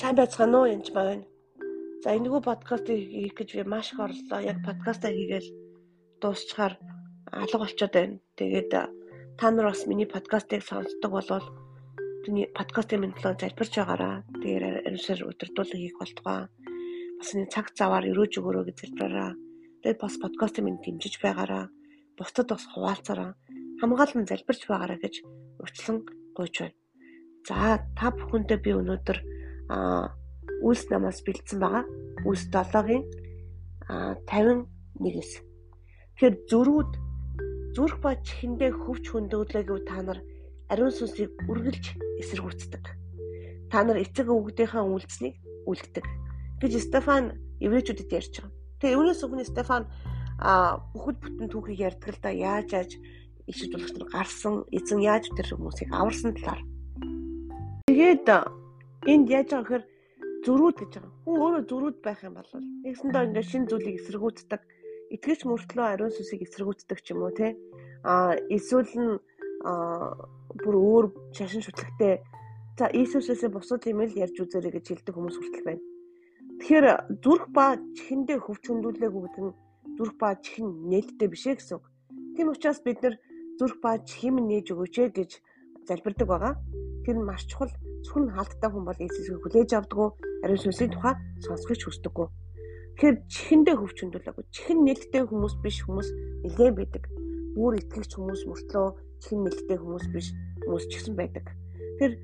Сайн байцгаана уу янз байна. За энэгүй подкастыг хийх гэж би маш их орлоо. Яг подкастаа хийгээл дуусчаар алга болчиход байна. Тэгээд та нар бас миний подкастыг сонсдог болвол миний подкастын минь төлөө залбирч байгаараа. Тэгээд ариусаар өдөртүүлэг хийх болтугай. Бас энэ цаг заваар өрөөж өгөрөө гэж залбираараа. Тэгээд бас подкастын минь дэмжиж байгаараа. Бусдад бас хуваалцаараа. Хамгаалан залбирч байгаараа гэж урьдчилан гуйж байна. За та бүхэндээ би өнөөдөр үлс намаас бэлдсэн байгаа. Үлс 7-гийн а 51-с. Тэгэхээр зөрүүд зүрх ба чихэндээ хөвч хөндөөлөөгүй та нар ариун сүнсийг үргэлж эсэргүүцдэг. Та нар эцэг өвгдийнхээ үйлцнийг үлддэг гэж Стефан еврейчүүдэд ярьж байгаа. Тэгээ үүнээс өмнө Стефан а бүхэл бүтэн түүхийг ярьдаг л да яаж яаж иш үзүүлэгч нар гарсан эзэн яаж тэр хүмүүсийг аварсан талаар. Тэгээд Энд яаж байгаа гэхээр зөрүүд гэж байгаа. Хүн өөрөө зөрүүд байх юм бол нэгсэндээ ингээд шин зүйлийг эсэргүүцдэг, итгэж мөртлөө ариун сүсийг эсэргүүцдэг ч юм уу те. А эсвэл нь бүр өөр шашин шүтлэгтэй за Иесусээс бусад юм л ярьж үзээрэй гэж хэлдэг хүмүүс хүртэл байна. Тэгэхээр зүрх ба чихэндээ хөвч хөндлүүлээгүй гэдэг нь зүрх ба чихэн нээлттэй биш ээ гэсэн үг. Тийм учраас бид нэр зүрх ба чихэм нээж өгөөч гэж залбирдаг байгаа. Тэр нь маш чухал Сүхэн хаалттай хүн бол Иесусыг хүлээж авдаггүй, ариун сүнсийн тухай сонсгож хүсдэггүй. Тэгэхээр чихэндээ хөвчөндөлөөгүй. Чихэн нэлттэй хүмүүс биш хүмүүс нэлээд байдаг. Бүр итгэгч хүмүүс мөртлөө чихэн нэлттэй хүмүүс биш хүмүүс ч гэсэн байдаг. Тэгэхээр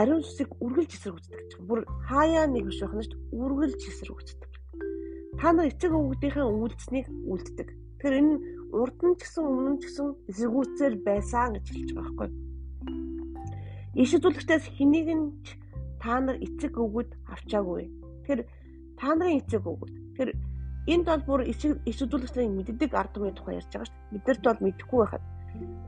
ариун сүсийг үргэлж эсэргүүцдэг чинь бүр хаяа нэг биш байна шүү дээ. Үргэлж эсэргүүцдэг. Та нар эцэг өвгдийнхээ үйлдэлснийг үлддэг. Тэгэхээр энэ урд нь ч гэсэн өмнө нь ч гэсэн эсэргүүцээр байсан гэж хэлж байгаа байхгүй юу? Иш үзүүлэгчдээс хэнийг нь та нар эцэг өгöd авчаагүй. Тэгэхээр та нарын эцэг өгöd. Тэгэхээр энд бол бүр иш үзүүлэгчдийн мэддэг ард түмний тухай ярьж байгаа шүү дээ. Бидэрт бол мэдэхгүй байхад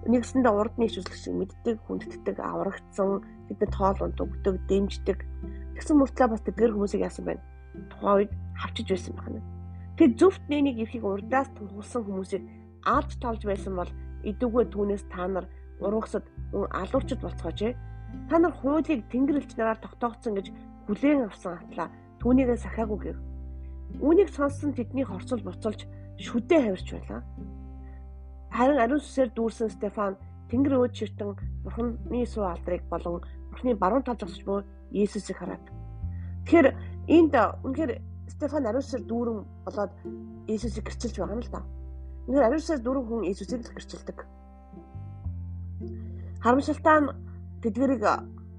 нэгсэндээ урдны иш үзүүлэгч мэддэг, хүндэтдэг, аврагдсан, бидэд тоолонд өгдөг, дэмждэг. Тэгсэн мөртлөө бас тэдгэр хүмүүсийг яасан байна. Тухайн үед хавчиж байсан байна. Тэр зөвхт нэнийг эрхийг урдаас тулгуулсан хүмүүсийг алж толж байсан бол идэвгүй түүнээс та нар урагсад алуурчд болцгооч ээ Та нар хуулийг тэнгэрлэгч нараар тогтоогдсон гэж хүлээн авсан атлаа түүнийгээ сахиагүй гэв. Үүнийг сонссон тэдний хорцол буцалж шүдээ хавирч байлаа. Харин ариун сүсээр дүүрсэн Стефан тэнгэр өөд ширтэн бурхны суу алдрыг болон бурхны баруун тал зогсож буй Иесусыг хараад. Тэгэхээр энд үнэхээр Стефан ариун сүсээр дүүрэн болоод Иесусыг гэрчилж байгаа юм л да. Үнэхээр ариун сүсээр дүүрэн хүн Иесусыг л гэрчилдэг. Харамсалтай нь тэдгэрийг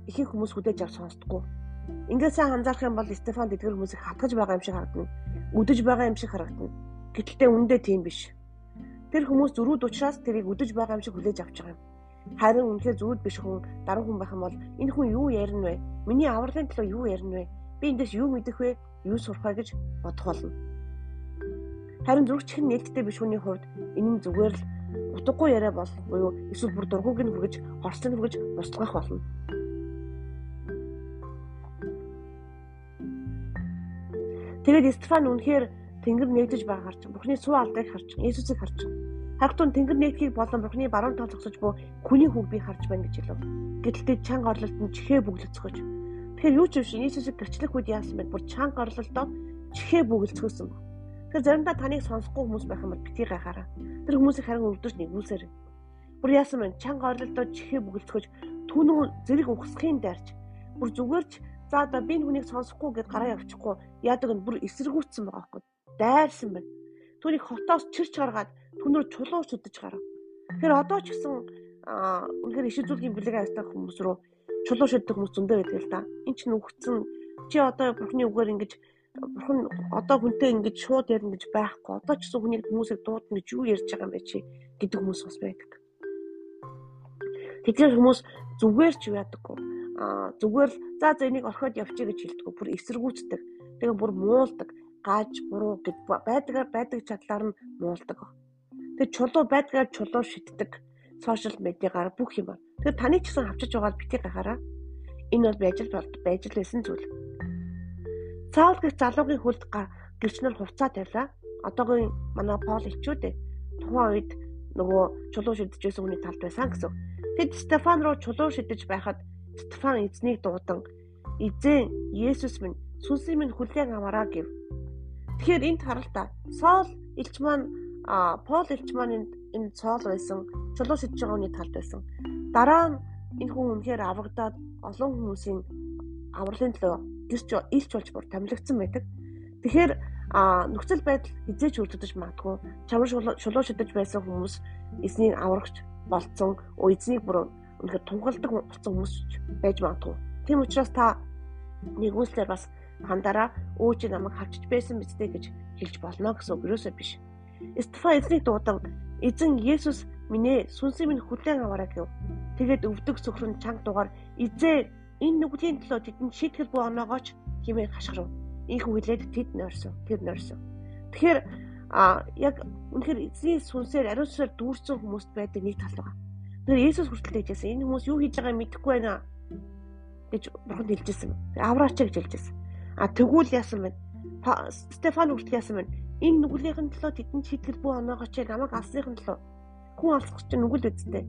ихэнх хүмүүс хүлээж авч сонсдоггүй. Ингээд сайн анзаарах юм бол Стефан тэдгэр хүмүүсийг хатгаж байгаа юм шиг харагдана. Үдэж байгаа юм шиг харагдана. Гэтэл үндэ тийм биш. Тэр хүмүүс зөрүүд учраас тэрийг үдэж байгаа юм шиг хүлээж авч байгаа юм. Харин үнэхээр зүуд биш хүн даран хүн байх юм бол энэ хүн юу ярина вэ? Миний авралын төлөө юу ярина вэ? Би эндээс юу мэдэх вэ? Юу сурах вэ гэж бодох болно. Харин зүрхчин нээлттэй биш хүний хувьд энэ нь зүгээр л утгагүй яриа бол буюу эсвэл бүр дургуг нь хүргэж хорслог нь хүргэж устгах болно. Тэгээд Стефан үнэхээр тэнгэр нэгдэж байгаа харж, Бурхны суу алдрыг харж, Иесусыг харж. Хагтун тэнгэр нэгдхийг болон Бурхны баруун тал зогсож буй хүний хүүг би харж байна гэж хэлв. Гэтэл чанга орлолт нь чихээ бүглэцгэж. Тэгэхээр юу ч биш Иесусыг гэрчлэх үед яасан бэ? Бүр чанга орлолтоо чихээ бүглэцгөөсөн. Тэгэхээр заримдаа таныг сонсохгүй хүмүүс байх юм бол битгий гайхаараа. Тэр хүмүүсийг харин өвдөж нэгүүлсээр. Бүр яасан бэ? Чанга орлолдоо чихээ бүгэлцгэж түүнөө зэрэг ухсхийн дайрч бүр зүгээрч за одоо би хүнийг сонсохгүй гэд гараа явчихгүй яадаг нь бүр эсэргүүцсэн байгаа байхгүй дайрсан байна. Түүнийг хотоос чирч гаргаад түүнөр чулуу шүдэж гарав. Тэгэхээр одоо ч гэсэн үнэхээр иш үзүүлгийн бэлэг авдаг хүмүүс рүү чулуу шүддэг хүмүүс зөндөө байдаг л да. Энд чинь үгцэн чи одоо бурхны үгээр ингэж бурхан одоо хүнтэй ингэж шууд ярина гэж байхгүй. Одоо ч гэсэн хүнийг хүмүүсийг дуудана гэж юу ярьж байгаа юм бэ чи гэдэг хүмүүс бас байдаг. Тэгэхээр хүмүүс зүгээр ч яадаггүй. Аа зүгээр л за за энийг орхиод явчих гэж хэлдэг. Бүр эсэргүүцдэг. Тэгээ бүр муулдаг. Gaaj буруу гэд байдгаар байдаг чадлаар нь муулдаг. Тэгээ чулуу байдгаар чулуу шиддэг. Сошиал медиагаар бүх юм. Тэгэхээр таны ч гэсэн авчиж байгаа битгий гахаараа. Энэ бол байж л байж л байсан зүйл. Саул гэх залуугийн хүлд гэрч нар хувцаа тавилаа. Одоогийн манай Пол хичүүд ээ. Тухайн үед нөгөө чулуу байсан хүний талд байсан гэсэн. Тэд Стефан руу чулуу шидэж байхад Стефан эзнийг дуудан эзэн Есүс минь сүнсийн минь хүлээн аваараа гэв. Тэгэхээр энд харалтаа Сол элч маань Пол элч маань энэ цоол байсан чулуу шидэж байгаа хүний талд байсан. Дараа нь энэ хүн үнэхээр аврагдаад олон хүмүүсийн авралын төлөө гэрч илч болж бүр томилогдсон байдаг. Тэгэхээр нөхцөл байдал хизээч үлддэж магадгүй чамар шулуу шидэж байсан хүмүүс эзнийг аврагч болцсон эзнийг бүр үнэхээр тунгалдаг болсон хүмүүс байж магадгүй. Тийм учраас та нэгүслэр бас хандараа өөч намайг хавчиж байсан биз дээ гэж хэлж болно гэсэн үг юусоо биш. Стефан эзнийг дуудан эзэн Есүс минь ээ сүнсийн минь хүлээн аваарай гэв. Тэгээд өвдөг цөхрөн чанга дугаар эзээ энэ нүглийн төлөө тэдэнд шийтгэл буй оноогооч хэмээн хашгирав. Ийхүү хэлээд тэд нойрсон. Тэр нойрсон. Тэгэхээр а яг үнэхээр эзний сүнсээр ариун сүнсээр дүүрсэн хүмүүст байдаг нэг тал байгаа. Тэгэхээр Есүс хүртэл хэлжсэн энэ хүмүүс юу хийж байгааг мэдэхгүй байна гэж бурханд хэлжсэн. Авраач гэж хэлжсэн. А тэгвэл яасан бэ? Стефан хүртэл яасан бэ? Энэ нүглийнхэн төлөө тэдэнд шийтгэл буй оноогооч намайг алсныхын төлөө хүн алсах чинь нүгэл үсттэй.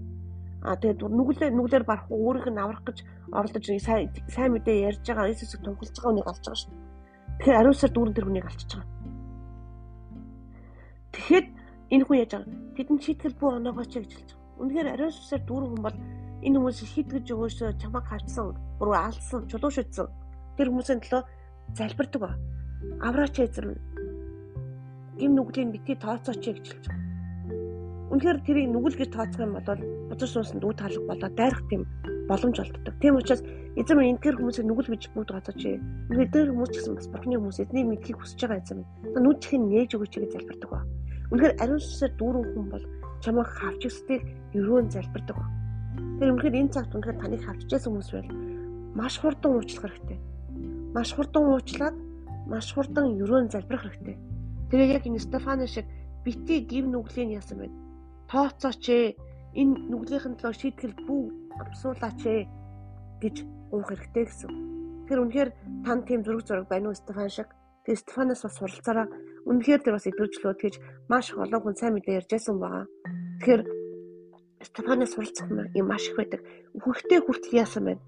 А тэгээд нүглээ нүглээр барах өөрийнх нь аврах гэж оролдож сайн сайн мэдээ ярьж байгаа Иесусыг тунхилж байгаа хүнийг алж байгаа шүү. Тэгэхээр ариусаар дүүрэн тэр хүнийг алчиж байгаа. Тэгэхэд энэ хүн яаж байгаа? Тэдэн шийтгэл бүү оноогоо ч гэж хэлж байгаа. Үнэхээр ариусаар дүүрэн хүн бол энэ хүмүүс шийтгэж өгөөсөө чамаа хавцсан, бүр алсан, чулуу шүтсэн. Тэр хүмүүсийн төлөө залбирдаг ба. Авраач эзэм гим нүглийн бити тооцооч гэж хэлж байгаа. Үнэхээр тэрийг нүгэл гэж тооцох юм бол бузар суусанд үе таалах болоо дайрах тийм боломж олддог. Тийм учраас эзэм энэ тэр хүмүүсийг нүгэл гэж бүгд. Үнэхээр тэр хүмүүс ч гэсэн бас бурхны хүмүүс эзний мэдлийг хүсэж байгаа эзэм. Та нүдчхийн нээж өгөөч гэж залбирдаг ба. Үнэхээр ариун сүсээр дүүрэн хүн бол чамайг хавч өсдгийг өрөөн залбирдаг ба. Тэр үнэхээр энэ цагт үнэхээр таныг хавчижсэн хүмүүс байл маш хурдан уучлах хэрэгтэй. Маш хурдан уучлаад маш хурдан өрөөн залбирах хэрэгтэй. Тэр яг энэ Стефано шиг бити гим нүглийн ясан байна тооцооч ээ энэ нүглийнхэн төлөө шийтгэл бүү амсуулаач ээ гэж уух хэрэгтэй гэсэн. Тэр үнэхээр тань тийм зураг зураг байна уу Стефан шиг? Тэр Стефанаас бас суралцаараа үнэхээр тэр бас идэвхжлөө тэгж маш олон хүн сайн мэдээ ярьжсэн байгаа. Тэгэхээр Стефанаас суралцах юм маш их байдаг. Хүүхдээ хүртэл яасан байна?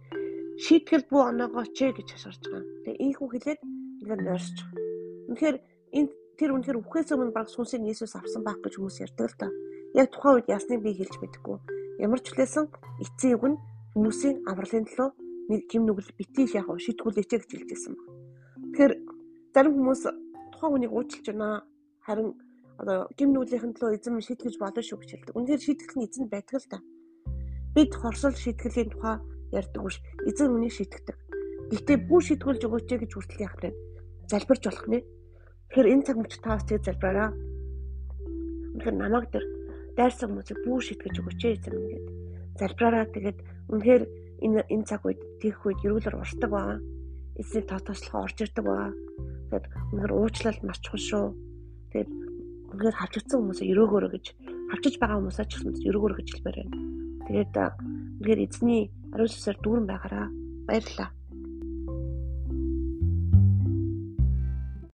Шийтгэл бүү оноогоо ч гэж хашгирч байгаа. Тэгээ ийхүү хэлээд ингээд нойрсож байгаа. Үнэхээр энэ тэр үнэхээр үхээс өмнө баг сүнсийг Иесус авсан байх гэж хүмүүс ярьдаг л та. Яг тухайн үед ясныг би хэлж мэдэхгүй. Ямар ч хүлээсэн эцсийн үг нь хүмүүсийн авралын төлөө нэг гим нүгэл битгий яг шийтгүүлээч гэж хэлжсэн баг. Тэгэхээр зарим хүмүүс тухайн хүнийг уучлж байна. Харин одоо гим нүглийнхэн төлөө эзэн шийтгэж болно шүү гэж хэлдэг. Үнэхээр шийтгэх нь эзэн байдаг л та. Бид хорсол шийтгэлийн тухай ярьдаг биш. Эзэн үнийг шийтгдэг. Гэхдээ бүх шийтгүүлж өгөөч гэж хүртэл яах вэ? Залбирч болох нэ. Тэгэхээр энэ цаг мөч таас тэг залбираа. Үнэхээр намайг дээр дайрсан хүмүүсийг бүү шитгэж өгөөч эзэм ингээд залбираараа тэгээд үнэхээр энэ энэ цаг үед тийх үед ерөөлөр урсдаг баа. Эзний тотослохоо орж ирдэг баа. Тэгээд үнэхээр уучлал маш чухал шүү. Тэгээд үнэхээр хавчагдсан хүмүүсээ өрөөгөөрөө гэж хавчиж байгаа хүмүүсээ ч гэсэн өрөөгөөрөө гэж хэлмээр байна. Тэгээд үнэхээр эзний ариун сүсээр дүүрэн байгаараа баярлалаа.